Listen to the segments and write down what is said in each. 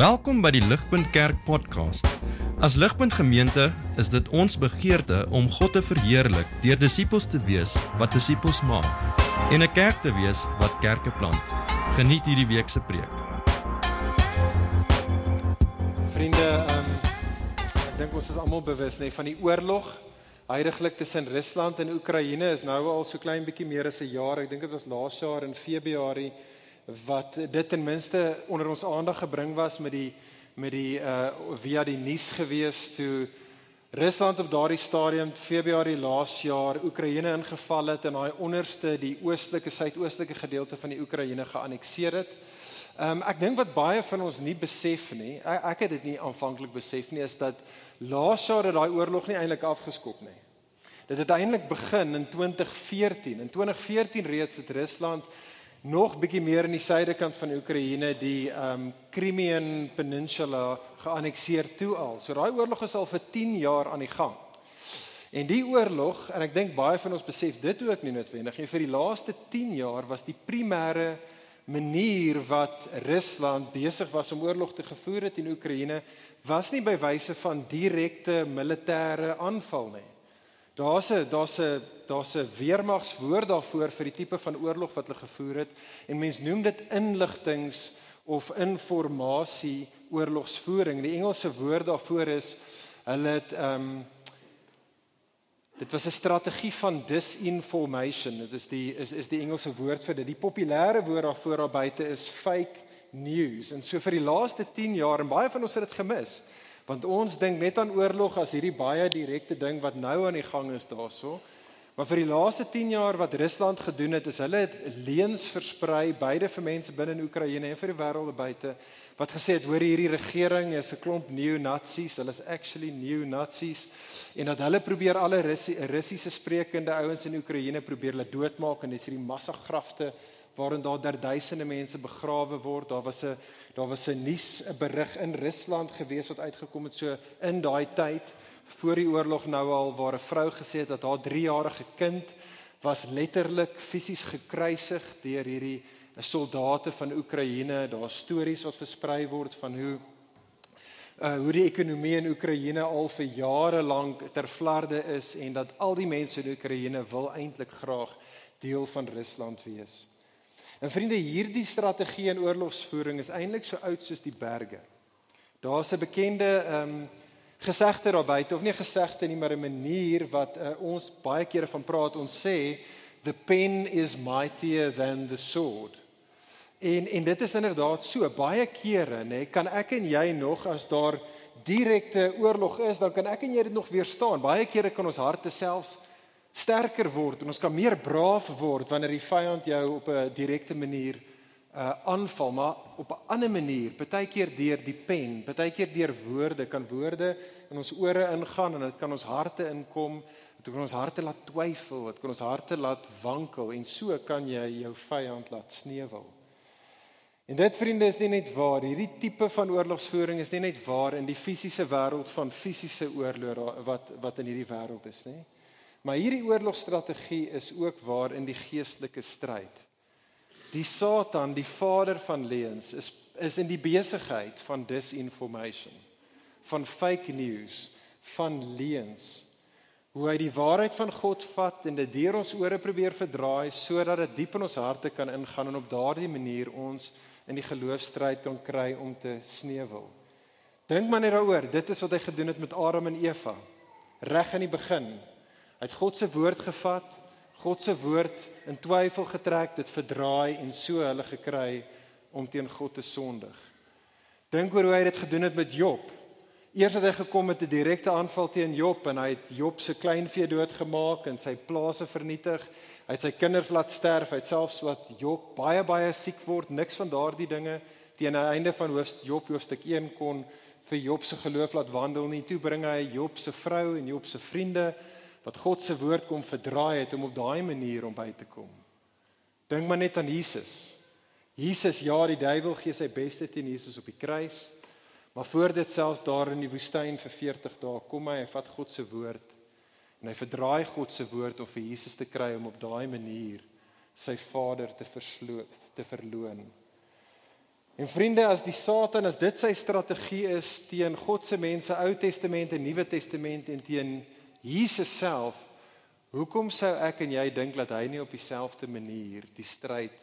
Welkom by die Ligpunt Kerk podcast. As Ligpunt Gemeente is dit ons begeerte om God te verheerlik deur disippels te wees wat disippels maak en 'n kerk te wees wat kerke plant. Geniet hierdie week se preek. Vriende, ehm ek dink ons is almal bewus nê van die oorlog heiliglik tussen Rusland en Oekraïne is nou al so klein bietjie meer as 'n jaar. Ek dink dit was laas jaar in Februarie wat dit ten minste onder ons aandag gebring was met die met die uh via die nuus gewees toe Rusland op daardie stadium Februarie laas jaar Oekraïne ingeval het en daai onderste die oostelike suidoostelike gedeelte van die Oekraïne geannekteer het. Um ek dink wat baie van ons nie besef nie, ek, ek het dit nie aanvanklik besef nie, is dat laas jaar het daai oorlog nie eintlik afgeskop nie. Dit het eintlik begin in 2014. In 2014 reeds het Rusland nog bietjie meer in die suidekant van Oekraïne die um Crimean Peninsula geannekteer toe al. So daai oorlog is al vir 10 jaar aan die gang. En die oorlog, en ek dink baie van ons besef dit ook nie noodwendig nie, vir die laaste 10 jaar was die primêre manier wat Rusland besig was om oorlog te gevoer het in Oekraïne was nie by wyse van direkte militêre aanval nie. Daar's 'n daar's 'n daar's 'n weermagswoord daarvoor vir die tipe van oorlog wat hulle gevoer het en mens noem dit inligtings of informasie oorlogsvoering. Die Engelse woord daarvoor is hulle het ehm um, dit was 'n strategie van disinformation. Dit is die is is die Engelse woord vir dit. Die populêre woord daarvoor daar buite is fake news. En so vir die laaste 10 jaar en baie van ons het dit gemis. Want ons dink net aan oorlog as hierdie baie direkte ding wat nou aan die gang is daarso. Maar vir die laaste 10 jaar wat Rusland gedoen het, is hulle leuns versprei beide vir mense binne in Oekraïne en vir die wêreld buite wat gesê het hoor hierdie regering is 'n klomp neo-nazis, hulle is actually neo-nazis en dat hulle probeer alle Russiese sprekende ouens in Oekraïne probeer hulle doodmaak en dis hierdie massagrafte waarin daar duisende mense begrawe word. Daar was 'n daar was 'n nuus berig in Rusland gewees wat uitgekom het so in daai tyd voor die oorlog nou al waar 'n vrou gesê het dat haar 3-jarige kind was letterlik fisies gekruisig deur hierdie soldate van Oekraïne. Daar's stories wat versprei word van hoe uh hoe die ekonomie in Oekraïne al vir jare lank ter vlarde is en dat al die mense in Oekraïne wil eintlik graag deel van Rusland wees. En vriende, hierdie strategie in oorlogsvoering is eintlik so oud soos die berge. Daar's 'n bekende ehm um, gesegde daar buite of nie gesegde nie, maar 'n manier wat uh, ons baie kere van praat. Ons sê the pen is mightier than the sword. En en dit is inderdaad so. Baie kere, nê, kan ek en jy nog as daar direkte oorlog is, dan kan ek en jy dit nog weerstaan. Baie kere kan ons harte selfs sterker word en ons kan meer braaf word wanneer die vyand jou op 'n direkte manier uh aanval maar op 'n ander manier partykeer deur die pen partykeer deur woorde kan woorde in ons ore ingaan en dit kan ons harte inkom dit kan ons harte laat twyfel dit kan ons harte laat wankel en so kan jy jou vyand laat sneuwel en dit vriende is nie net waar hierdie tipe van oorlogsvoering is nie net waar in die fisiese wêreld van fisiese oorlog wat wat in hierdie wêreld is nê Maar hierdie oorlogstrategie is ook waar in die geestelike stryd. Die Satan, die vader van leuns, is is in die besigheid van disinformation, van fake news, van leuns. Hoe hy die waarheid van God vat en dit deur ons ore probeer verdraai sodat dit diep in ons harte kan ingaan en op daardie manier ons in die geloofstryd kan kry om te sneuwel. Dink maar net daaroor, dit is wat hy gedoen het met Adam en Eva. Reg in die begin, Hy het God se woord gevat, God se woord in twyfel getrek, dit verdraai en so hulle gekry om teen God te sondig. Dink oor hoe hy dit gedoen het met Job. Eers het hy gekom met 'n direkte aanval teen Job en hy het Job se kleinvee doodgemaak en sy plase vernietig. Hy het sy kinders laat sterf, hy het selfs laat Job baie baie siek word. Niks van daardie dinge teen die einde van hoofstuk Job hoofstuk 1 kon vir Job se geloof laat wandel nie. Toe bring hy Job se vrou en Job se vriende wat God se woord kom verdraai het om op daai manier om by te kom. Dink maar net aan Jesus. Jesus, ja, die duiwel gee sy beste teen Jesus op die kruis. Maar voor dit selfs daar in die woestyn vir 40 dae kom hy en vat God se woord en hy verdraai God se woord om vir Jesus te kry om op daai manier sy Vader te versloop te verloon. En vriende, as die Satan as dit sy strategie is teen God se mense, Ou Testament en Nuwe Testament en teen Jesus self, hoekom sou ek en jy dink dat hy nie op dieselfde manier die stryd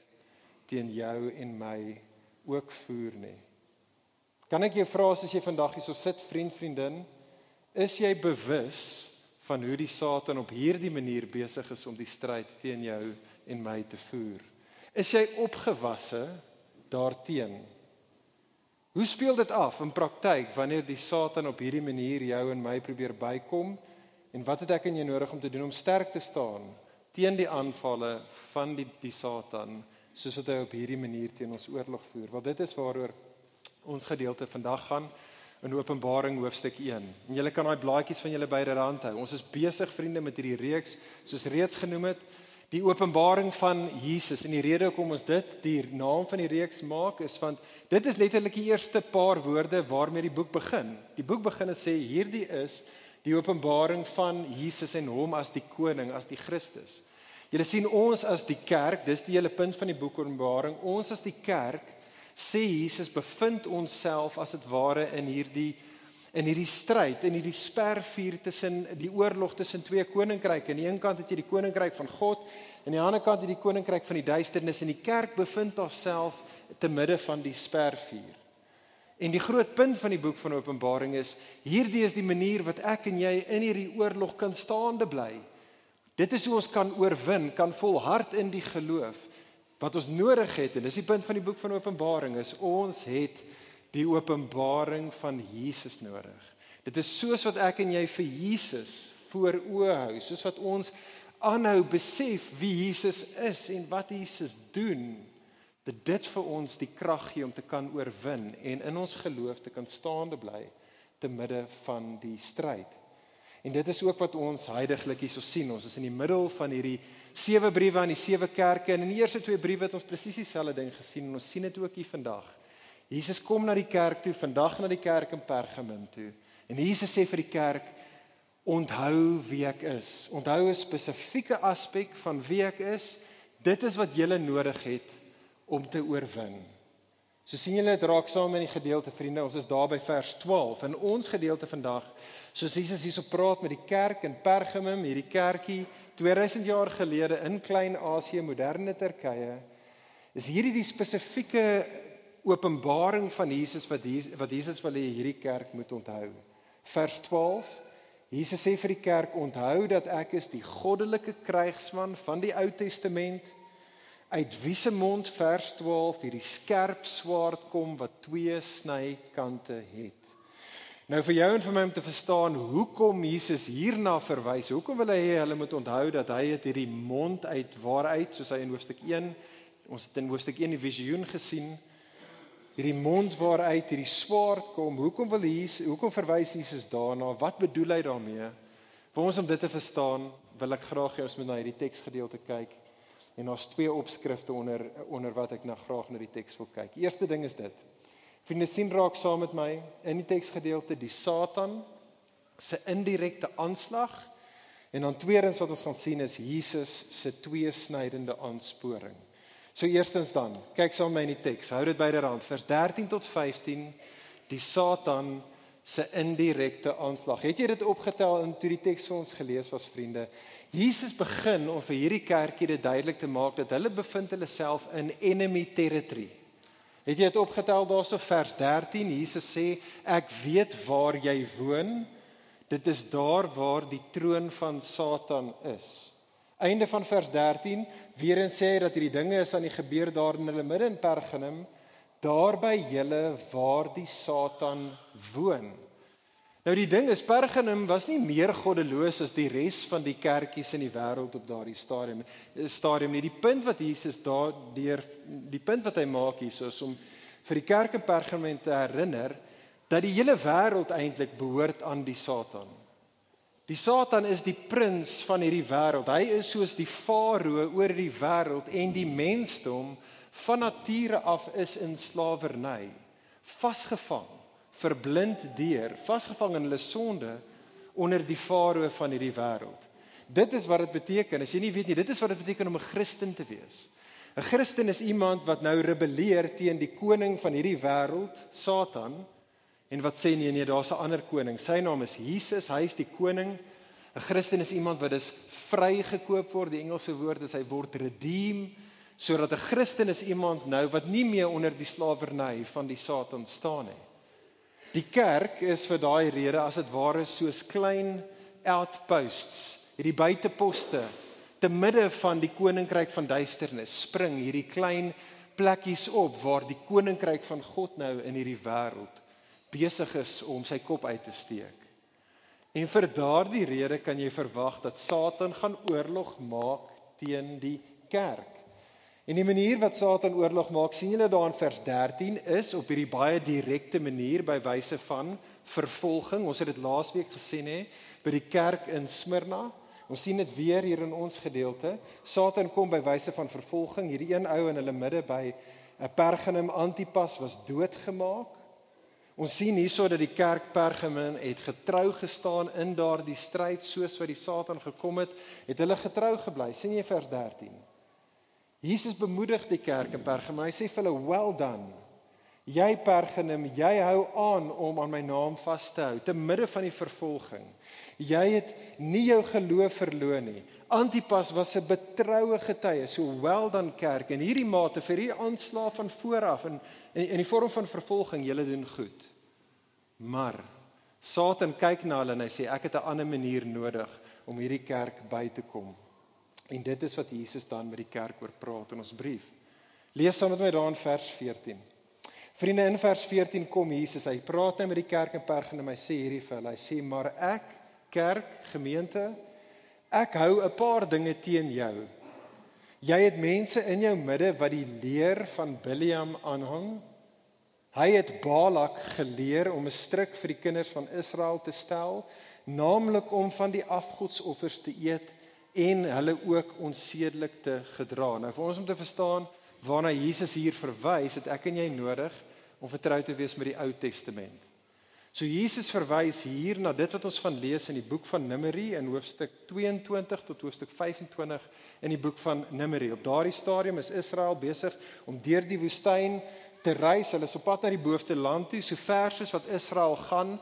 teen jou en my ook voer nie? Kan ek jou vra as jy vandag hierso sit, vriend, vriendin, is jy bewus van hoe die Satan op hierdie manier besig is om die stryd teen jou en my te voer? Is jy opgewasse daarteen? Hoe speel dit af in praktyk wanneer die Satan op hierdie manier jou en my probeer bykom? En wat het ek en jy nodig om te doen om sterk te staan teen die aanvalle van die die Satan soos wat hy op hierdie manier teen ons oorlog voer? Want dit is waaroor ons gedeelte vandag gaan in Openbaring hoofstuk 1. En julle kan daai blaadjies van julle byderhand hou. Ons is besig vriende met hierdie reeks soos reeds genoem het, die openbaring van Jesus. En die rede hoekom ons dit die naam van die reeks maak is want dit is letterlik die eerste paar woorde waarmee die boek begin. Die boek begin en sê hierdie is die openbaring van Jesus en hom as die koning, as die Christus. Julle sien ons as die kerk, dis die hele punt van die boek Openbaring. Ons as die kerk sê Jesus bevind onsself as dit ware in hierdie in hierdie stryd in hierdie spervuur tussen die oorlog tussen twee koninkryke. Aan die een kant het jy die koninkryk van God en aan die ander kant het jy die koninkryk van die duisternis en die kerk bevind haarself te midde van die spervuur. En die groot punt van die boek van Openbaring is hierdie is die manier wat ek en jy in hierdie oorlog kan staande bly. Dit is hoe ons kan oorwin, kan volhard in die geloof wat ons nodig het en dis die punt van die boek van Openbaring is ons het die openbaring van Jesus nodig. Dit is soos wat ek en jy vir Jesus voor oë hou, soos wat ons aanhou besef wie Jesus is en wat Jesus doen, dat dit vir ons die krag gee om te kan oorwin en in ons geloof te kan staande bly te midde van die stryd. En dit is ook wat ons heidaglik hierso sien. Ons is in die middel van hierdie sewe briewe aan die sewe kerke en in die eerste twee briewe het ons presies dieselfde ding gesien en ons sien dit ook hier vandag. Jesus kom na die kerk toe, vandag na die kerk in Pergamum toe. En Jesus sê vir die kerk: "Onthou wie ek is. Onthou 'n spesifieke aspek van wie ek is. Dit is wat jy nodig het om te oorwin." So sien julle dit raak saam in die gedeelte vriende. Ons is daar by vers 12 in ons gedeelte vandag. Soos Jesus hierso praat met die kerk in Pergamum, hierdie kerkie 2000 jaar gelede in Klein-Asië, moderne Turkye, is hierdie die spesifieke openbaring van Jesus wat Jesus, wat Jesus wil hê hierdie kerk moet onthou. Vers 12. Jesus sê vir die kerk: "Onthou dat ek is die goddelike krygsman van die Ou Testament, uit wie se mond vers 12 hierdie skerp swaard kom wat twee snykante het." Nou vir jou en vir my om te verstaan hoekom Jesus hierna verwys. Hoekom wil hy hê hulle moet onthou dat hy het hierdie mond uit waaruit soos hy in hoofstuk 1 ons het in hoofstuk 1 die visioen gesien. Hierdie mond waaruit hierdie swaard kom. Hoekom wil Jesus hoekom verwys Jesus daarna? Wat bedoel hy daarmee? Vir ons om dit te verstaan, wil ek graag hê ons moet na hierdie teksgedeelte kyk. En daar's twee opskrifte onder onder wat ek nou graag na die teks wil kyk. Eerste ding is dit. Vriende sien raak saam met my in die teksgedeelte die Satan se indirekte aanslag en dan tweedens wat ons gaan sien is Jesus se tweesnydende aansporing. So eerstens dan, kyk saam met my in die teks. Hou dit byderhand vers 13 tot 15 die Satan se indirekte aanslag. Het jy dit opgetel in toe die teks vir ons gelees was vriende? Jesus begin om vir hierdie kerkie dit duidelik te maak dat hulle bevind hulle self in enemy territory. Het jy dit opgetel daarso vers 13? Jesus sê ek weet waar jy woon. Dit is daar waar die troon van Satan is. Einde van vers 13 weer eens sê hy dat hierdie dinge is aan die gebeur daar in hulle midde in Pergamum, daar by julle waar die Satan woon. Nou die ding is Pergamum was nie meer goddeloos as die res van die kerkies in die wêreld op daardie stadium. Stadium nie. Die punt wat Jesus daardeur die punt wat hy maak hier is om vir die kerk in Pergamum te herinner dat die hele wêreld eintlik behoort aan die Satan. Die Satan is die prins van hierdie wêreld. Hy is soos die farao oor die wêreld en die mensdom van nature af is in slawerny, vasgevang verblind deur, vasgevang in hulle sonde onder die farao van hierdie wêreld. Dit is wat dit beteken. As jy nie weet nie, dit is wat dit beteken om 'n Christen te wees. 'n Christen is iemand wat nou rebelleer teen die koning van hierdie wêreld, Satan, en wat sê nee nee, daar's 'n ander koning. Sy naam is Jesus, hy is die koning. 'n Christen is iemand wat is vrygekoop word. Die Engelse woord is hy word redeem sodat 'n Christen is iemand nou wat nie meer onder die slawerny van die Satan staan nie. Die kerk is vir daai rede as dit ware soos klein outposts, hierdie buiteposte te midde van die koninkryk van duisternis spring hierdie klein plekkies op waar die koninkryk van God nou in hierdie wêreld besig is om sy kop uit te steek. En vir daardie rede kan jy verwag dat Satan gaan oorlog maak teen die kerk. En die manier wat Satan oorlog maak, sien julle daar in vers 13, is op hierdie baie direkte manier by wyse van vervolging. Ons het dit laasweek gesien hè by die kerk in Smyrna. Ons sien dit weer hier in ons gedeelte. Satan kom by wyse van vervolging. Hierdie een ou in hulle midde by 'n Pergamum Antipas was doodgemaak. Ons sien hierso dat die kerk Pergamum het getrou gestaan in daardie stryd soos wat die Satan gekom het, het hulle getrou gebly. sien jy vers 13? Jesus bemoedig die kerk in Pergamum. Hy sê vir hulle, "Well done." Jy Pergamum, jy hou aan om aan my naam vas te hou te midde van die vervolging. Jy het nie jou geloof verloon nie. Antipas was 'n betroue getuie, sowel dan kerk en hierdie mate vir hierdie aanslag van vooraf en in, in die vorm van vervolging, julle doen goed. Maar Satan kyk na hulle en hy sê ek het 'n ander manier nodig om hierdie kerk by te kom. En dit is wat Jesus dan met die kerk oor praat in ons brief. Lees saam met my daar in vers 14. Vriende in vers 14 kom Jesus, hy praat nou met die kerk in Pergamum hy sê hierdie vir hulle, hy sê maar ek kerk, gemeente, ek hou 'n paar dinge teen jou. Jy het mense in jou midde wat die leer van Biliam aanhang. Hy het Balak geleer om 'n stryk vir die kinders van Israel te stel, naamlik om van die afgodsoffers te eet en hulle ook onsedelik te gedra. Nou vir ons om te verstaan waarna Jesus hier verwys, het ek en jy nodig om vertrou te wees met die Ou Testament. So Jesus verwys hier na dit wat ons van lees in die boek van Numeri in hoofstuk 22 tot hoofstuk 25 in die boek van Numeri. Op daardie stadium is Israel besig om deur die woestyn te reis. Hulle is op pad na die beloofde land toe. So ver soos wat Israel gaan,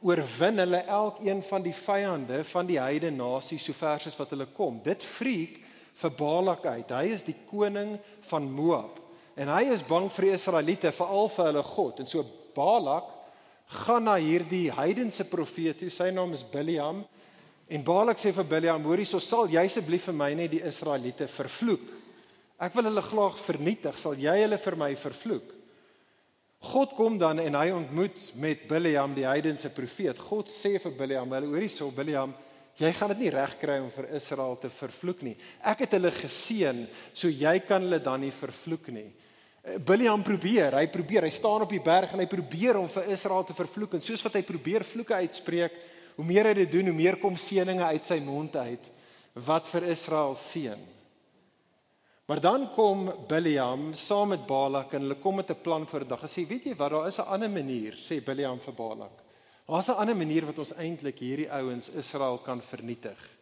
oorwin hulle elkeen van die vyande van die heidene nasies so ver soos wat hulle kom. Dit freak vir Balak uit. Hy is die koning van Moab en hy is bang vir die Israeliete, veral vir hulle God. En so Balak gaan na hierdie heidense profeet toe. Sy naam is Biliam. En Balak sê vir Biliam: "Hoorie, so sal jy asseblief vir my net die Israeliete vervloek. Ek wil hulle graag vernietig. Sal jy hulle vir my vervloek?" God kom dan en hy ontmoet met Biliam die heidense profeet. God sê vir Biliam: "Hoorie, so Biliam, jy gaan dit nie reg kry om vir Israel te vervloek nie. Ek het hulle geseën, so jy kan hulle dan nie vervloek nie." Biliam probeer, hy probeer, hy staan op die berg en hy probeer om vir Israel te vervloek en soos wat hy probeer vloeke uitspreek, hoe meer hy dit doen, hoe meer kom seëninge uit sy mond uit wat vir Israel seën. Maar dan kom Biliam saam met Balak en hulle kom met 'n plan vir 'n dag. Hy sê, "Weet jy wat, daar is 'n ander manier," sê Biliam vir Balak. "Daar's 'n ander manier wat ons eintlik hierdie ouens Israel kan vernietig."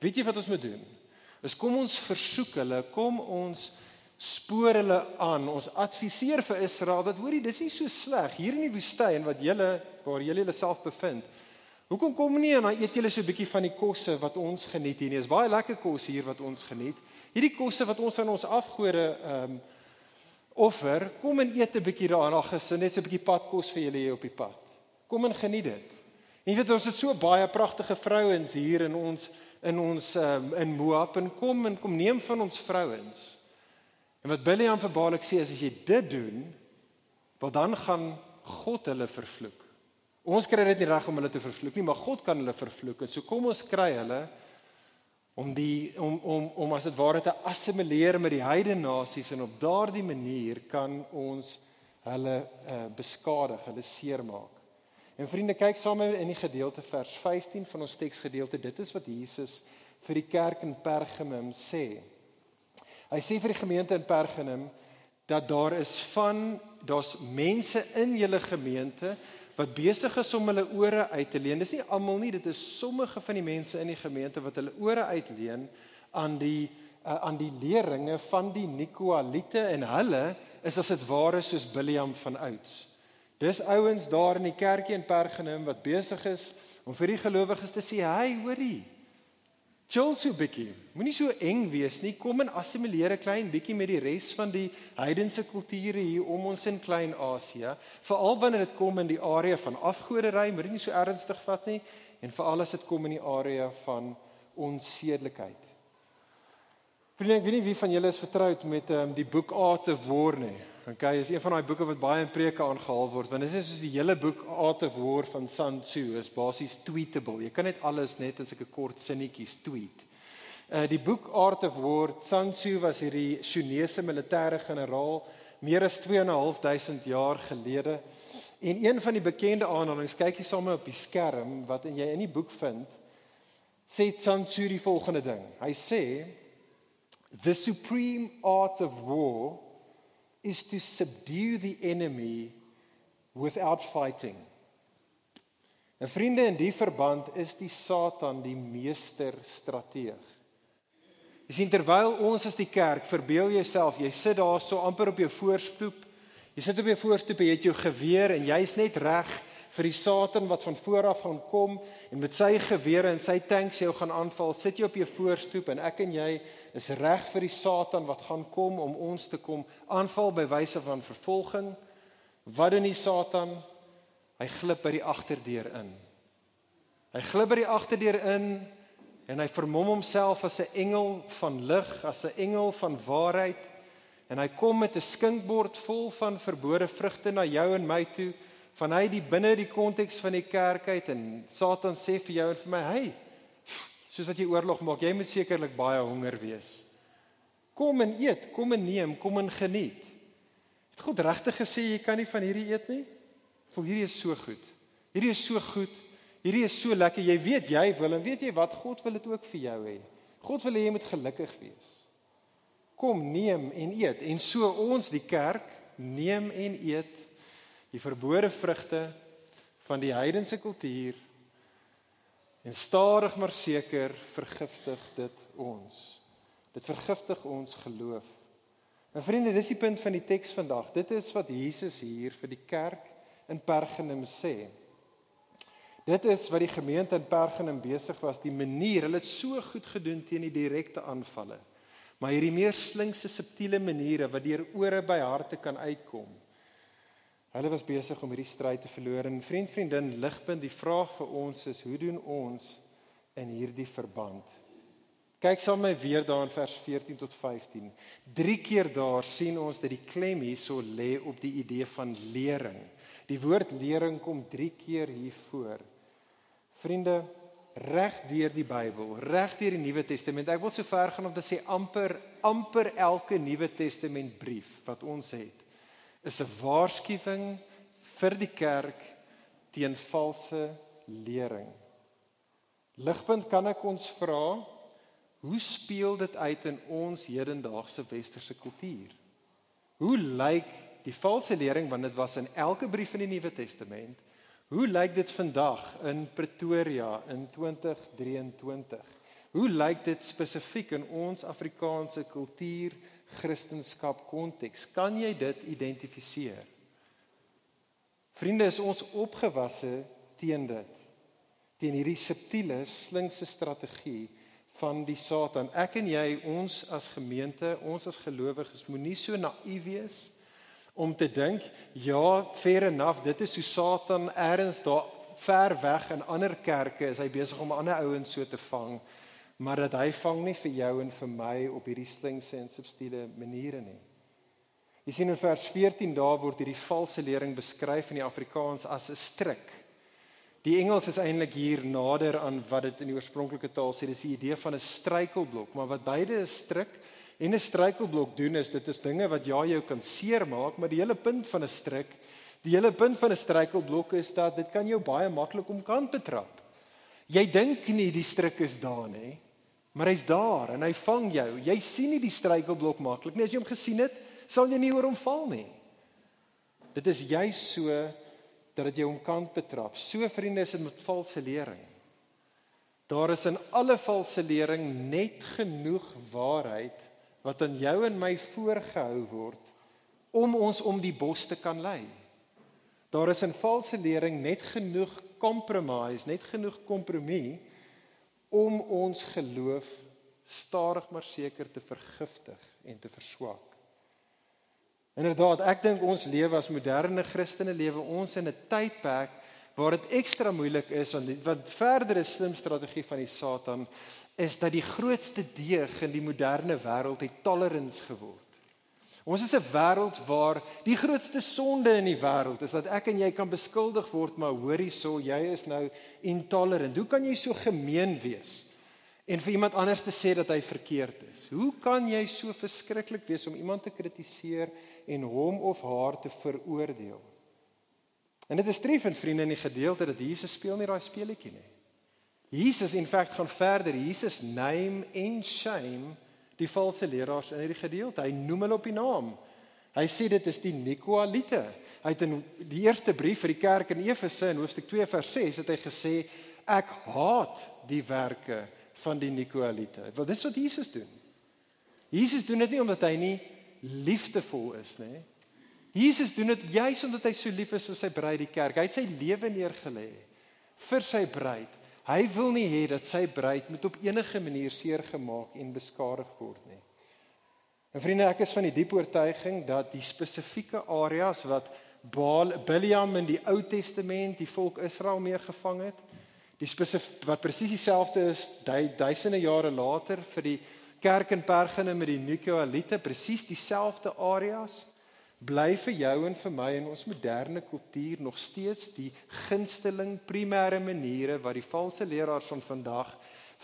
Weet jy wat ons moet doen? Is kom ons versoek hulle, kom ons spoor hulle aan. Ons adviseer vir Israel dat hoorie, dis nie so sleg hier in die woestyn wat julle waar julle julleself bevind. Hoekom kom nie en dan eet julle so 'n bietjie van die kosse wat ons geniet hier nie? Dis baie lekker kos hier wat ons geniet. Hierdie kosse wat ons aan ons afgode ehm um, offer, kom en eet 'n bietjie daarna gesin, net so 'n bietjie padkos vir julle hier op die pad. Kom en geniet dit. En jy weet ons het so baie pragtige vrouens hier in ons in ons um, in Moab en kom en kom neem van ons vrouens. En wat Biliam vir Balak sê is as jy dit doen, wel dan gaan God hulle vervloek. Ons kry dit nie reg om hulle te vervloek nie, maar God kan hulle vervloek. En so kom ons kry hulle om die om om om as dit ware te assimileer met die heidene nasies en op daardie manier kan ons hulle uh, beskadig, hulle seermaak. En vriende, kyk saam met in die gedeelte vers 15 van ons teksgedeelte. Dit is wat Jesus vir die kerk in Pergamum sê. Hy sê vir die gemeente in Pergamum dat daar is van daar's mense in julle gemeente wat besig is om hulle ore uit te leen. Dis nie almal nie, dit is sommige van die mense in die gemeente wat hulle ore uitleen aan die uh, aan die leringe van die Nikolaïte en hulle is as dit ware soos Biliam van ouds. Dis ouens daar in die kerkie in Pergamum wat besig is om vir die gelowiges te sê, "Hey, hoorie. Chill so 'n bietjie. Moenie so eng wees nie. Kom en assimileer 'n klein bietjie met die res van die heidense kulture hier om ons in Klein-Asië, veral wanneer dit kom in die area van afgoderry, moenie nie so ernstig vat nie en veral as dit kom in die area van onsedelikheid. Vriende, ek weet nie wie van julle is vertroud met um, die boek Art of War nie. Okay, is een van daai boeke wat baie in preke aangehaal word, want dit is soos die hele boek Art of War van Sun Tzu is basies tweetable. Jy kan net alles net in sulke kort sinnetjies tweet. Uh die boek Art of War, Sun Tzu was hierdie Chinese militêre generaal meer as 2.500 jaar gelede. En een van die bekende aanhalinge, kyk jy saam op die skerm wat jy in die boek vind, sê Sun Tzu die volgende ding. Hy sê The supreme art of war is to subdue the enemy without fighting. En vriende in die verband is die Satan die meester strateeg. Jy sien terwyl ons as die kerk verbeel jouself, jy sit daar so amper op jou voorstoep. Jy sit op jou voorstoep en jy het jou geweer en jy's net reg vir die Satan wat van voor af gaan kom en met sy gewere en sy tanks jou gaan aanval. Sit jy op jou voorstoep en ek en jy is reg vir die Satan wat gaan kom om ons te kom aanval by wyse van vervolging. Wat doen die Satan? Hy glip by die agterdeur in. Hy glip by die agterdeur in en hy vermom homself as 'n engel van lig, as 'n engel van waarheid en hy kom met 'n skinkbord vol van verbode vrugte na jou en my toe vanuit die binne die konteks van die kerk uit en Satan sê vir jou en vir my, "Hey, soos wat jy oorlog maak, jy moet sekerlik baie honger wees. Kom en eet, kom en neem, kom en geniet. Het God regtig gesê jy kan nie van hierdie eet nie? Voel hierdie is so goed. Hierdie is so goed. Hierdie is so lekker. Jy weet jy wil en weet jy wat God wil dit ook vir jou hê. God wil hê jy moet gelukkig wees. Kom neem en eet en so ons die kerk neem en eet die verbode vrugte van die heidense kultuur En stadig maar seker vergiftig dit ons. Dit vergiftig ons geloof. En vriende, dis die punt van die teks vandag. Dit is wat Jesus hier vir die kerk in Pergamum sê. Dit is wat die gemeente in Pergamum besig was, die manier, hulle het so goed gedoen teen die direkte aanvalle. Maar hierdie meer slinkse subtiele maniere wat deur ore by harte kan uitkom. Hulle was besig om hierdie stryd te verloor en vriend vriendin ligpunt die vraag vir ons is hoe doen ons in hierdie verband? Kyk saam met my weer daar in vers 14 tot 15. Drie keer daar sien ons dat die klem hierso lê op die idee van lering. Die woord lering kom 3 keer hier voor. Vriende, reg deur die Bybel, reg deur die Nuwe Testament. Ek wil so ver gaan om te sê amper amper elke Nuwe Testament brief wat ons het is 'n waarskuwing vir die kerk teen valse lering. Ligpunt kan ek ons vra, hoe speel dit uit in ons hedendaagse westerse kultuur? Hoe lyk die valse lering want dit was in elke brief in die Nuwe Testament? Hoe lyk dit vandag in Pretoria in 2023? Hoe lyk dit spesifiek in ons Afrikaanse kultuur? Christendom konteks. Kan jy dit identifiseer? Vriende, is ons opgewasse teen dit. Teen hierdie subtiele, slinkse strategie van die Satan. Ek en jy, ons as gemeente, ons as gelowiges, moenie so naïef wees om te dink, ja, fair enough, dit is hoe Satan eers daar ver weg in ander kerke is hy besig om ander ouens so te vang maar dat hy vang nie vir jou en vir my op hierdie slinkse en subtiele maniere nie. Jy sien in vers 14 daar word hierdie valse lering beskryf in die Afrikaans as 'n stryk. Die Engels is eintlik hier nader aan wat dit in die oorspronklike taal sê, dis die idee van 'n struikelblok, maar wat beide 'n stryk en 'n struikelblok doen is dit is dinge wat ja jou kan seermaak, maar die hele punt van 'n stryk, die hele punt van 'n struikelblok is dat dit kan jou baie maklik omkant betrap. Jy dink nie die stryk is daar nie. Maar hy's daar en hy vang jou. Jy sien nie die struikelblok maklik nie. As jy hom gesien het, sal jy nie oor hom val nie. Dit is juis so dat dit jou omkant betrap. So vriende is dit met valse lering. Daar is in alle valse lering net genoeg waarheid wat aan jou en my voorgehou word om ons om die bos te kan lei. Daar is in valse lering net genoeg compromise, net genoeg kompromie om ons geloof stadig maar seker te vergiftig en te verswak. Inderdaad, ek dink ons lewe as moderne Christene lewe ons in 'n tydperk waar dit ekstra moeilik is want wat verdere slim strategie van die Satan is dat die grootste deeg in die moderne wêreld het tolerance geword. Ons is 'n wêreld waar die grootste sonde in die wêreld is dat ek en jy kan beskuldig word maar hoor hierso jy is nou intolerant. Hoe kan jy so gemeen wees? En vir iemand anders te sê dat hy verkeerd is. Hoe kan jy so verskriklik wees om iemand te kritiseer en hom of haar te veroordeel. En dit is treffend vriende in die gedeelte dat Jesus speel nie daai speletjie nie. Jesus in feite gaan verder. Jesus name and shame die valse leraars in hierdie gedeelte. Hy noem hulle op die naam. Hy sê dit is die Nikolaite. Hy het in die eerste brief vir die kerk in Efese in hoofstuk 2 vers 6 het hy gesê ek haat die werke van die Nikolaite. Wel dis wat Jesus doen. Jesus doen dit nie omdat hy nie liefdevol is, nê? Jesus doen dit juis omdat hy so lief is vir sy bruid die kerk. Hy het sy lewe neergelê vir sy bruid. Hy wil nie hê dat sy bruid moet op enige manier seer gemaak en beskadig word nie. En vriende, ek is van die diep oortuiging dat die spesifieke areas wat Baal Biliam in die Ou Testament die volk Israel mee gevang het, die spesifiek wat presies dieselfde is duisende jare later vir die kerk in Pergene met die Nikolaite presies dieselfde areas bly vir jou en vir my in ons moderne kultuur nog steeds die gunsteling primêre maniere wat die valse leraars van vandag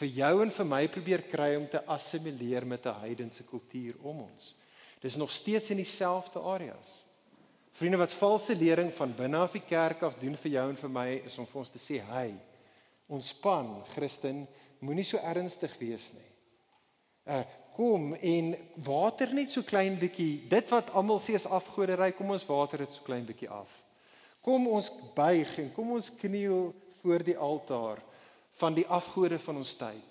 vir jou en vir my probeer kry om te assimileer met 'n heidense kultuur om ons. Dis nog steeds in dieselfde areas. Vriende wat valse lering van binne af die kerk af doen vir jou en vir my is om vir ons te sê, "Hey, ontspan, Christen, moenie so ernstig wees nie." uh, kom en water net so klein bietjie. Dit wat almal sê is afgoderry, kom ons water dit so klein bietjie af. Kom ons buig en kom ons kniel voor die altaar van die afgode van ons tyd.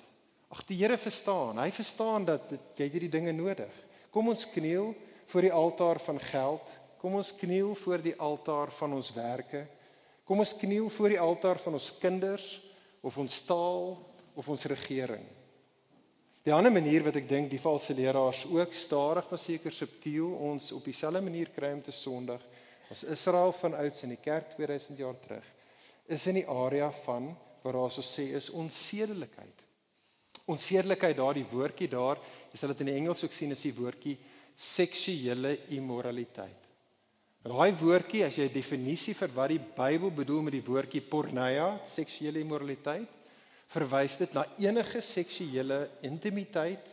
Ag die Here verstaan. Hy verstaan dat jy hierdie dinge nodig. Kom ons kniel voor die altaar van geld. Kom ons kniel voor die altaar van ons werke. Kom ons kniel voor die altaar van ons kinders of ons taal of ons regering. Die ander manier wat ek dink die valse leraars ook stadig maar seker subtiel ons op dieselfde manier kry om te sondig as Israel van ouds in die kerk 2000 jaar terug is in die area van waar ons sê is onsedelikheid. Onsedelikheid daardie woordjie daar, jy sal dit in die Engels ook sien is die woordjie seksuele immoraliteit. Daai woordjie as jy 'n definisie vir wat die Bybel bedoel met die woordjie porneia, seksuele immoraliteit, verwys dit na enige seksuele intimiteit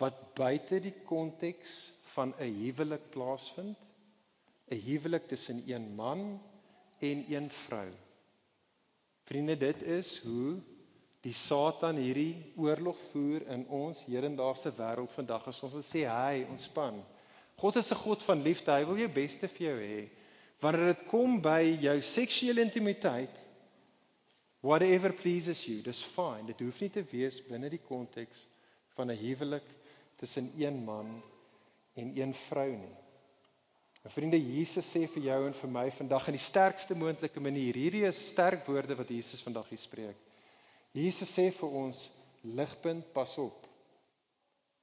wat buite die konteks van 'n huwelik plaasvind, 'n huwelik tussen een man en een vrou. Vriende, dit is hoe die Satan hierdie oorlog voer in ons hedendaagse wêreld vandag as ons wil sê hy ontspan. God is 'n God van liefde. Hy wil jou beste vir jou hê. Wanneer dit kom by jou seksuele intimiteit, Whatever pleases you, dis fine. Dit hoef nie te wees binne die konteks van 'n huwelik tussen een man en een vrou nie. En vriende, Jesus sê vir jou en vir my vandag in die sterkste moontlike manier. Hierdie is sterk woorde wat Jesus vandag hier spreek. Jesus sê vir ons ligpunt pas op.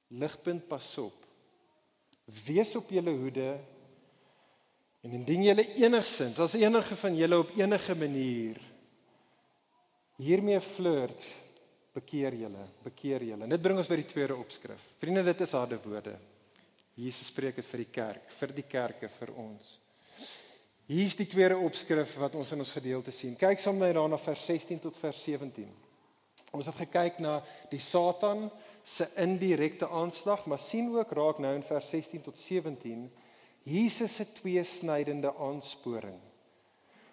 Ligpunt pas op. Wees op julle hoede. En indien julle enigsins, as enige van julle op enige manier hiermee flirt, bekeer julle, bekeer julle. Dit bring ons by die tweede opskrif. Vriende, dit is harde woorde. Jesus spreek dit vir die kerk, vir die kerke, vir ons. Hier's die tweede opskrif wat ons in ons gedeelte sien. Kyk saam met my daarna vers 16 tot vers 17. Ons het gekyk na die Satan se indirekte aanslag, maar sien ook raak nou in vers 16 tot 17 Jesus se tweesnydende aansporing.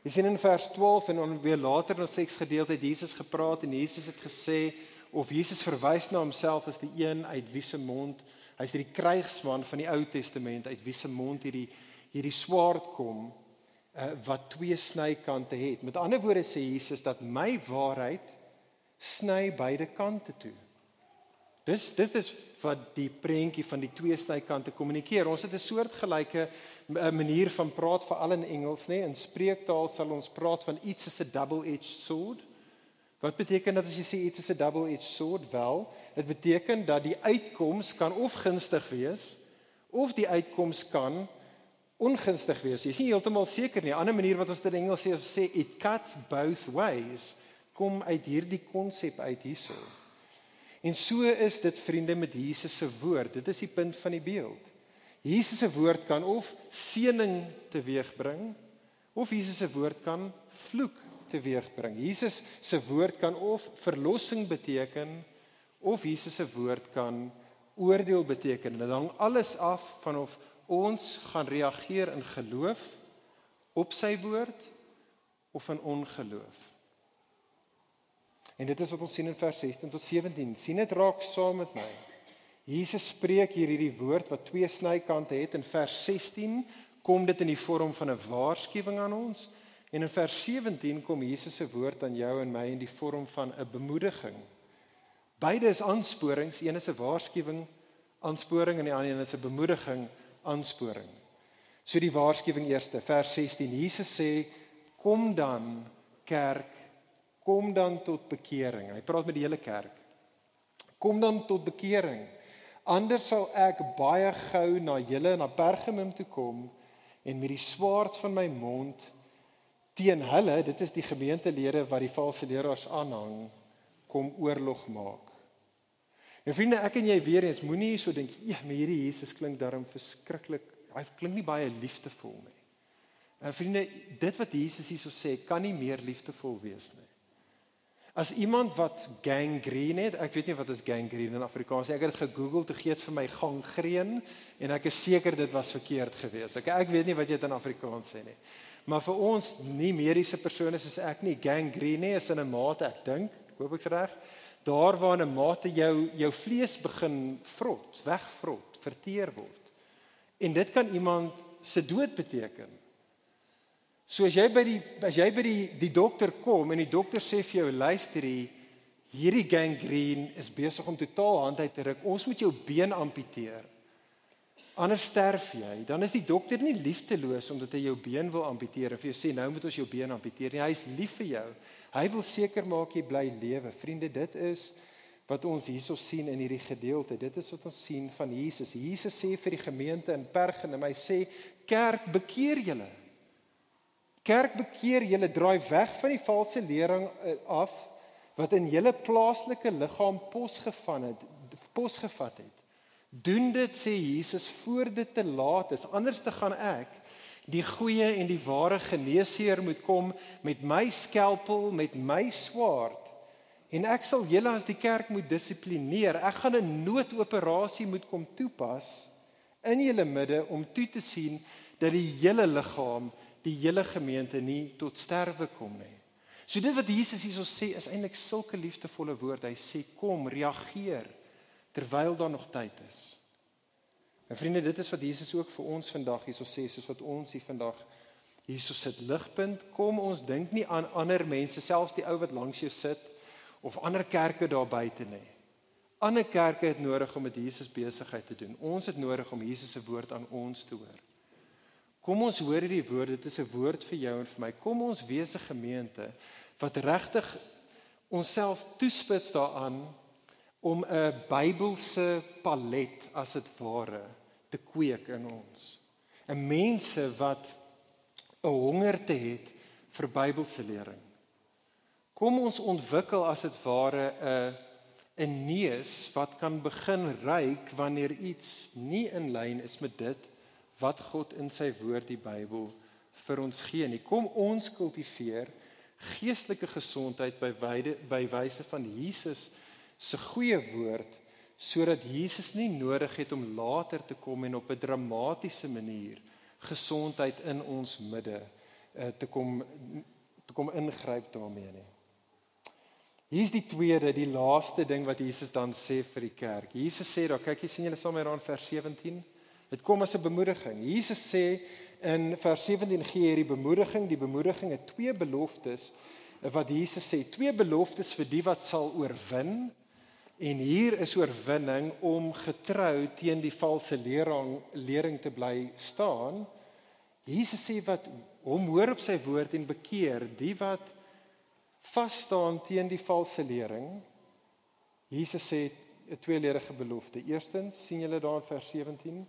Jy sien in vers 12 en dan weer later in ons seks gedeelte het Jesus gepraat en Jesus het gesê of Jesus verwys na homself as die een uit wie se mond hy's die krygsman van die Ou Testament uit wie se mond hierdie hierdie swaard kom uh, wat twee snykante het. Met ander woorde sê Jesus dat my waarheid sny beide kante toe. Dis dis is wat die prentjie van die twee snykante kommunikeer. Ons het 'n soortgelyke eh, manier van praat veral in Engels, nê? In spreektaal sal ons praat van iets as 'n double-edged sword. Wat beteken dat as jy sê iets is 'n double-edged sword? Wel, dit beteken dat die uitkoms kan of gunstig wees of die uitkoms kan ongunstig wees. Jy is nie heeltemal seker nie. 'n Ander manier wat ons dit in Engels sê, is sê it cuts both ways. Kom uit hierdie konsep uit hierso. En so is dit vriende met Jesus se woord. Dit is die punt van die beeld. Jesus se woord kan of seëning teweegbring of Jesus se woord kan vloek teweegbring. Jesus se woord kan of verlossing beteken of Jesus se woord kan oordeel beteken. Dit hang alles af van of ons gaan reageer in geloof op sy woord of in ongeloof. En dit is wat ons sien in vers 16 tot 17. sien dit raak saam met my. Jesus spreek hier hierdie woord wat twee snykante het in vers 16 kom dit in die vorm van 'n waarskuwing aan ons en in vers 17 kom Jesus se woord aan jou en my in die vorm van 'n bemoediging. Beide is aansporings, een is 'n waarskuwing, aansporing en die ander een is 'n bemoediging, aansporing. So die waarskuwing eerste, vers 16. Jesus sê: "Kom dan, kerk, kom dan tot bekering. Hy praat met die hele kerk. Kom dan tot bekering. Anders sal ek baie gou na julle na Pergamum toe kom en met die swaard van my mond teen hulle, dit is die gemeentelede wat die valse leraars aanhang, kom oorlog maak. En vriende, ek en jy weer eens moenie so dink, "Ja, maar hierdie Jesus klink darm verskriklik. Hy klink nie baie liefdevol nie." En vriende, dit wat Jesus hierso sê, kan nie meer liefdevol wees nie. As iemand wat gangrene het, ek weet nie wat is gangrene in Afrikaans nie. Ek het dit gegoogel te gee vir my gangreen en ek is seker dit was verkeerd geweest. Ek ek weet nie wat jy dit in Afrikaans sê nie. Maar vir ons nie mediese persone soos ek nie, gangrene is in 'n mate, ek dink, hoop ek's reg, daar waar 'n mate jou jou vlees begin vrot, wegvrot, verteer word. En dit kan iemand se dood beteken. So as jy by die as jy by die die dokter kom en die dokter sê vir jou luister hier hierdie gangrene is besig om totaal hand uit te ruk. Ons moet jou been amputeer. Anders sterf jy. Dan is die dokter nie liefdeloos omdat hy jou been wil amputeer of jy sê nou moet ons jou been amputeer nie. Hy is lief vir jou. Hy wil seker maak jy bly lewe. Vriende, dit is wat ons hierso sien in hierdie gedeelte. Dit is wat ons sien van Jesus. Jesus sê vir die gemeente in Pergamum, hy sê kerk bekeer julle kerk bekeer, julle draai weg van die valse lering eh, af wat in julle plaaslike liggaam posgevang het, posgevat het. Doen dit sê Jesus voor dit te laat is. Anders te gaan ek die goeie en die ware geneesheer moet kom met my skalpel, met my swaard. En ek sal julle as die kerk moet dissiplineer. Ek gaan 'n noodoperasie moet kom toepas in julle midde om toe te sien dat die hele liggaam die hele gemeente nie tot sterwe kom nie. So dit wat Jesus hierso sê is eintlik sulke liefdevolle woord. Hy sê kom, reageer terwyl daar nog tyd is. En vriende, dit is wat Jesus ook vir ons vandag hierso sê, soos wat ons hier vandag hierso sit ligpunt, kom ons dink nie aan ander mense, selfs die ou wat langs jou sit of ander kerke daar buite nie. Ander kerke het nodig om met Jesus besigheid te doen. Ons het nodig om Jesus se woord aan ons te hoor. Kom ons hoor hierdie woord, dit is 'n woord vir jou en vir my. Kom ons wees 'n gemeente wat regtig onsself toespits daaraan om 'n Bybelse palet as dit ware te kweek in ons. 'n Mense wat 'n honger te het vir Bybelse lering. Kom ons ontwikkel as dit ware 'n 'n neus wat kan begin ruik wanneer iets nie in lyn is met dit wat God in sy woord die Bybel vir ons gee nie. Kom ons kultiveer geestelike gesondheid by wyde by wyse van Jesus se goeie woord sodat Jesus nie nodig het om later te kom en op 'n dramatiese manier gesondheid in ons midde uh, te kom te kom ingryp daarmee nie. Hier's die tweede, die laaste ding wat Jesus dan sê vir die kerk. Jesus sê daar, kyk jy sien julle saam met daar in vers 17. Dit kom as 'n bemoediging. Jesus sê in vers 17 gee hierdie bemoediging, die bemoediging het twee beloftes wat Jesus sê, twee beloftes vir die wat sal oorwin. En hier is oorwinning om getrou teen die valse lering lering te bly staan. Jesus sê wat hom hoor op sy woord en bekeer, die wat vas staan teen die valse lering. Jesus sê 'n tweeledige belofte. Eerstens sien julle daar in vers 17,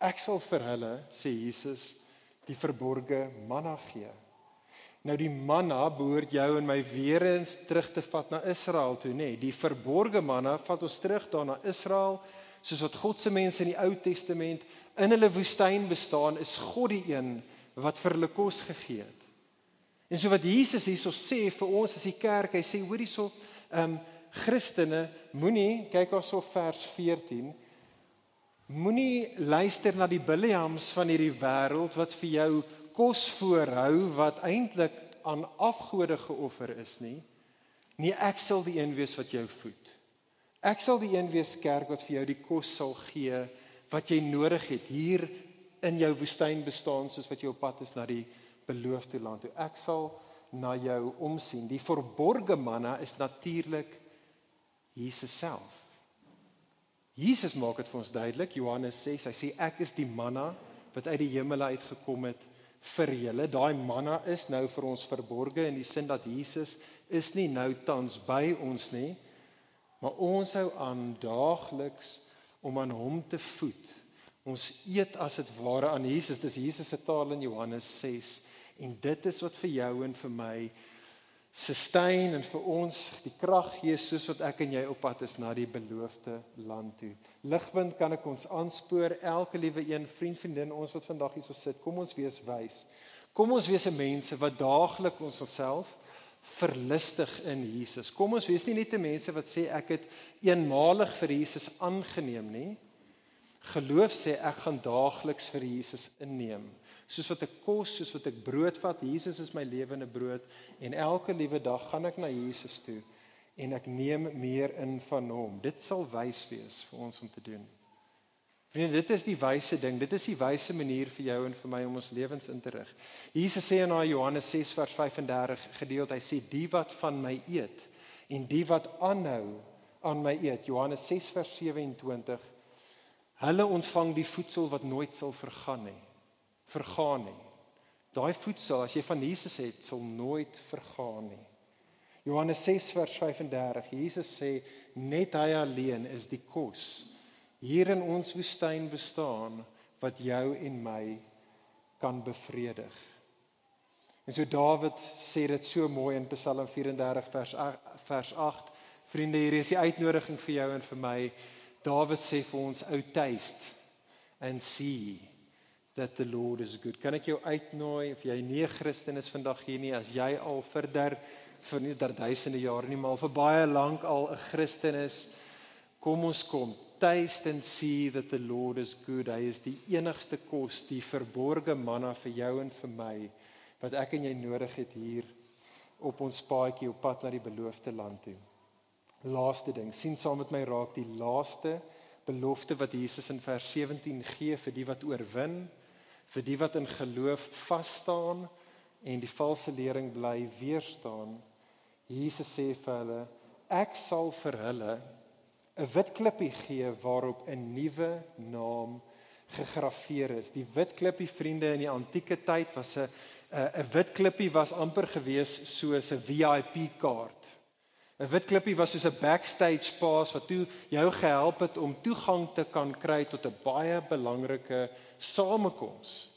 ek sal vir hulle, sê Jesus, die verborgde manna gee. Nou die manna behoort jou en my weer eens terug te vat na Israel toe, nê? Nee, die verborgde manna vat ons terug daar na Israel, soos wat God se mense in die Ou Testament in hulle woestyn bestaan, is God die een wat vir hulle kos gegee het. En so wat Jesus hierso sê vir ons as die kerk, hy sê hoor hierso, ehm um, Christene, moenie kyk op vers 14 Moenie luister na die Biliams van hierdie wêreld wat vir jou kos voorhou wat eintlik aan afgode geoffer is nie. Nee, ek sal die een wees wat jou voed. Ek sal die een wees kerk wat vir jou die kos sal gee wat jy nodig het hier in jou woestyn bestaan soos wat jy op pad is na die beloofde land toe. Ek sal na jou omsien. Die verborgde manna is natuurlik Jesus self. Jesus maak dit vir ons duidelik. Johannes 6, hy sê ek is die manna wat uit die hemel uitgekom het vir julle. Daai manna is nou vir ons verborge in die sin dat Jesus is nie nou tans by ons nie, maar ons hou aan daagliks om aan hom te voed. Ons eet as dit ware aan Jesus. Dis Jesus se taal in Johannes 6 en dit is wat vir jou en vir my sustain en vir ons die krag gee soos wat ek en jy op pad is na die beloofde land toe. Ligpunt kan ek ons aanspoor elke liewe een vriend vriendin ons wat vandag hier so sit. Kom ons wees wys. Kom ons wees mense wat daagliks ons self verlustig in Jesus. Kom ons wees nie net 'n mense wat sê ek het eenmalig vir Jesus aangeneem nie. Geloof sê ek gaan daagliks vir Jesus inneem soos wat ek kos, soos wat ek brood vat. Jesus is my lewende brood en elke liewe dag gaan ek na Jesus toe en ek neem meer in van hom. Dit sal wys wees vir ons om te doen. Vriende, dit is die wyse ding. Dit is die wyse manier vir jou en vir my om ons lewens in te rig. Jesus sê in Johannes 6 vers 35 gedeeld, hy sê die wat van my eet en die wat aanhou aan my eet. Johannes 6 vers 27 Hulle ontvang die voedsel wat nooit sal vergaan nie vergaan nie. Daai voedsel as jy van Jesus het, sal nooit vergaan nie. Johannes 6 vers 35. Jesus sê net hy alleen is die kos hier in ons woestyn bestaan wat jou en my kan bevredig. En so Dawid sê dit so mooi in Psalm 34 vers 8, vers 8. Vriende, hier is die uitnodiging vir jou en vir my. Dawid sê vir ons ou taste and see that the Lord is good. Kan ek jou uitnooi of jy nie 'n Christen is vandag hier nie as jy al vir der vir nie der duisende jare nie maar vir baie lank al 'n Christen is, kom ons kom. Taste and see that the Lord is good. Hy is die enigste kos, die verborgde manna vir jou en vir my wat ek en jy nodig het hier op ons paadjie op pad na die beloofde land toe. Laaste ding, sien saam met my raak die laaste belofte wat Jesus in vers 17 gee vir die wat oorwin vir die wat in geloof vas staan en die valse lering bly weerstaan. Jesus sê vir hulle: Ek sal vir hulle 'n wit klippie gee waarop 'n nuwe naam gegraveer is. Die wit klippie vriende in die antieke tyd was 'n 'n wit klippie was amper gewees soos 'n VIP kaart. 'n Wit klippie was soos 'n backstage pass wat toe jou gehelp het om toegang te kan kry tot 'n baie belangrike samekoms.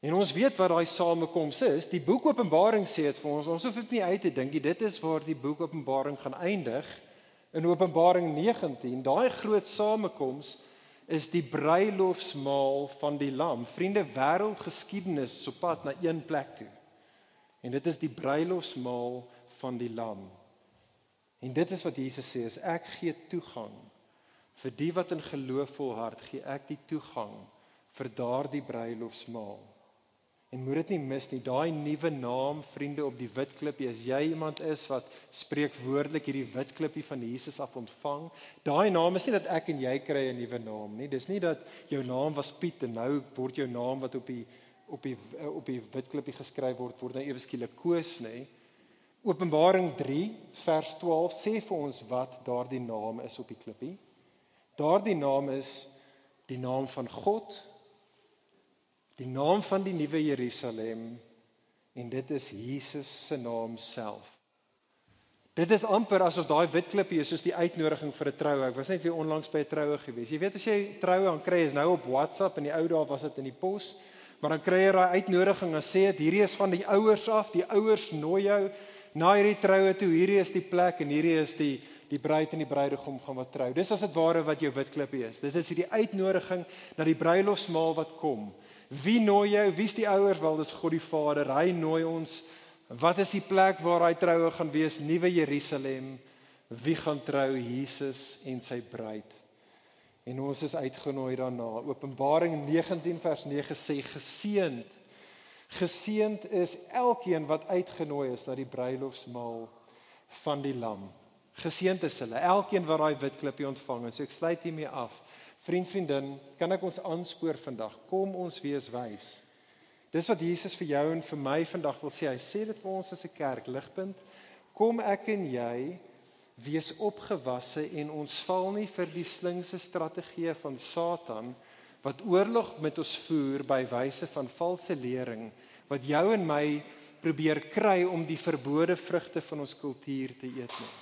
En ons weet wat daai samekoms is. Die boek Openbaring sê dit vir ons. Ons hoef dit nie uit te dink nie. Dit is waar die boek Openbaring gaan eindig. In Openbaring 19, daai groot samekoms is die bruilofsmaal van die Lam. Vriende, wêreldgeskiedenis op pad na een plek toe. En dit is die bruilofsmaal van die Lam. En dit is wat Jesus sê, is ek gee toegang vir die wat in geloof volhard, gee ek die toegang vir daardie bruilofsmaal. En moet dit nie mis nie, daai nuwe naam, vriende op die wit klippie, as jy iemand is wat spreek woordelik hierdie wit klippie van Jesus af ontvang, daai naam is nie dat ek en jy kry 'n nuwe naam nie. Dis nie dat jou naam was Piet en nou word jou naam wat op die op die op die wit klippie geskryf word word nou ewe skielik Koos nê. Openbaring 3 vers 12 sê vir ons wat daardie naam is op die klippie. Daardie naam is die naam van God, die naam van die nuwe Jerusalem en dit is Jesus se naam self. Dit is amper asof daai wit klippie is soos die uitnodiging vir 'n troue. Ek was net weer onlangs by 'n troue gewees. Jy weet as jy troue aan kry is nou op WhatsApp en die ou dae was dit in die pos, maar dan kry jy daai uitnodiging en sê dit hierdie is van die ouers af, die ouers nooi jou na hierdie troue toe. Hierdie is die plek en hierdie is die die bruid en die bruidegom gaan wat trou. Dis as dit ware wat jou wit klippie is. Dit is hierdie uitnodiging na die bruilofsmaal wat kom. Wie nooi jou? Wie's die ouers? Wel, dis God die Vader. Hy nooi ons Wat is die plek waar hy troue gaan wees? Nuwe Jerusalem. Wie gaan trou? Jesus en sy bruid. En ons is uitgenooi daarna. Openbaring 19 vers 9 sê geseend. Geseend is elkeen wat uitgenooi is na die bruilofsmaal van die lam. Geseend is hulle, elkeen wat daai wit klippie ontvang. So ek sluit hiermee af. Vriend, vriendin, kan ek ons aanspoor vandag? Kom ons wees wys. Dis wat Jesus vir jou en vir my vandag wil sê. Hy sê dit vir ons as 'n kerk, ligpunt. Kom ek en jy wees opgewasse en ons val nie vir die slinkse strategieë van Satan wat oorlog met ons voer by wyse van valse lering wat jou en my probeer kry om die verbode vrugte van ons kultuur te eet nie.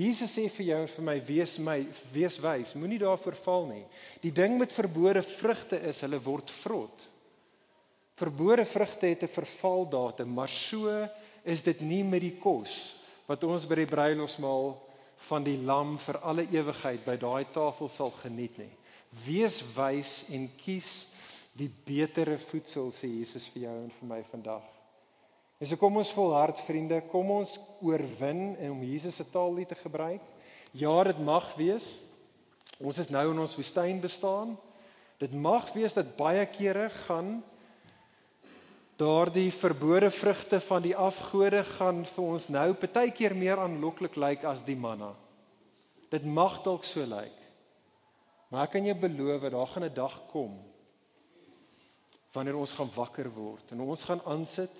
Jesus sê vir jou en vir my wees my wees wys, moenie daarvoor val nie. Die ding met verbode vrugte is hulle word vrot. Verbode vrugte het 'n vervaldatum, maar so is dit nie met die kos wat ons by die bruilofsmaal van die lam vir alle ewigheid by daai tafel sal geniet nie. Wees wys en kies die betere voedsel sê Jesus vir jou en vir my vandag. En so kom ons volhard vriende, kom ons oorwin en om Jesus se taal te gebruik. Ja, dit mag wees. Ons is nou in ons woestyn bestaan. Dit mag wees dat baie kere gaan daardie verbode vrugte van die afgode gaan vir ons nou partykeer meer aanloklik lyk as die manna. Dit mag dalk so lyk. Maar ek kan jou beloof dat daar gaan 'n dag kom wanneer ons gaan wakker word en ons gaan aansit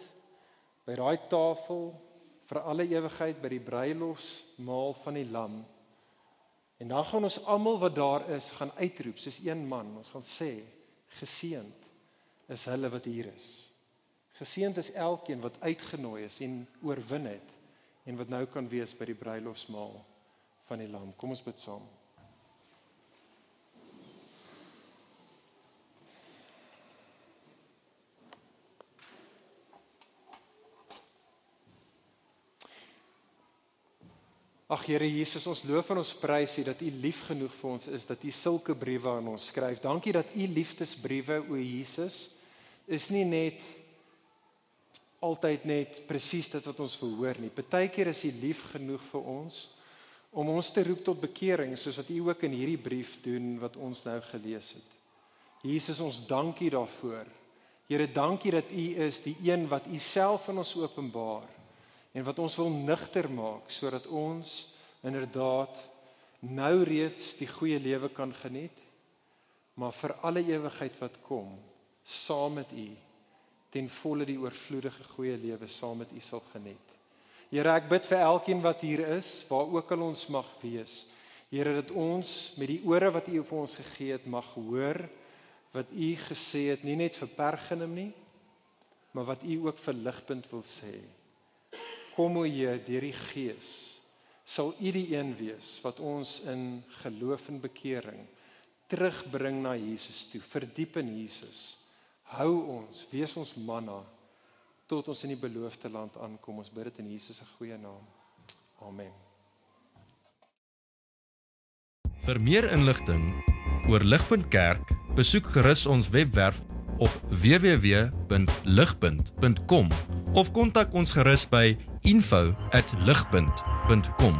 by daai tafel vir alle ewigheid by die bruilofsmaal van die lam. En dan gaan ons almal wat daar is gaan uitroep soos een man. Ons gaan sê geseënd is hulle wat hier is. Geseend is elkeen wat uitgenooi is en oorwin het en wat nou kan wees by die bruilofsmaal van die lam. Kom ons bid saam. Ag Here Jesus, ons loof en ons prys U dat U lief genoeg vir ons is dat U sulke briewe aan ons skryf. Dankie dat U liefdesbriewe o Jesus is nie net altyd net presies dit wat ons verhoor nie. Partykeer is hy lief genoeg vir ons om ons te roep tot bekering soos wat u ook in hierdie brief doen wat ons nou gelees het. Jesus, ons dankie daarvoor. Here, dankie dat u is die een wat u self in ons openbaar en wat ons wil nigter maak sodat ons inderdaad nou reeds die goeie lewe kan geniet, maar vir alle ewigheid wat kom saam met u ten volle die oorvloedige goeie lewe saam met U sal geniet. Here, ek bid vir elkeen wat hier is, waar ook al ons mag wees. Here, dat ons met die ore wat U vir ons gegee het mag hoor wat U gesê het, nie net vir Pergenum nie, maar wat U ook vir Ligpunt wil sê. Kom o Heer, deur die Gees sal U die een wees wat ons in geloof en bekering terugbring na Jesus toe, verdiep in Jesus hou ons, wees ons manna tot ons in die beloofde land aankom. Ons bid dit in Jesus se goeie naam. Amen. Vir meer inligting oor Ligpunt Kerk, besoek gerus ons webwerf op www.ligpunt.com of kontak ons gerus by info@ligpunt.com.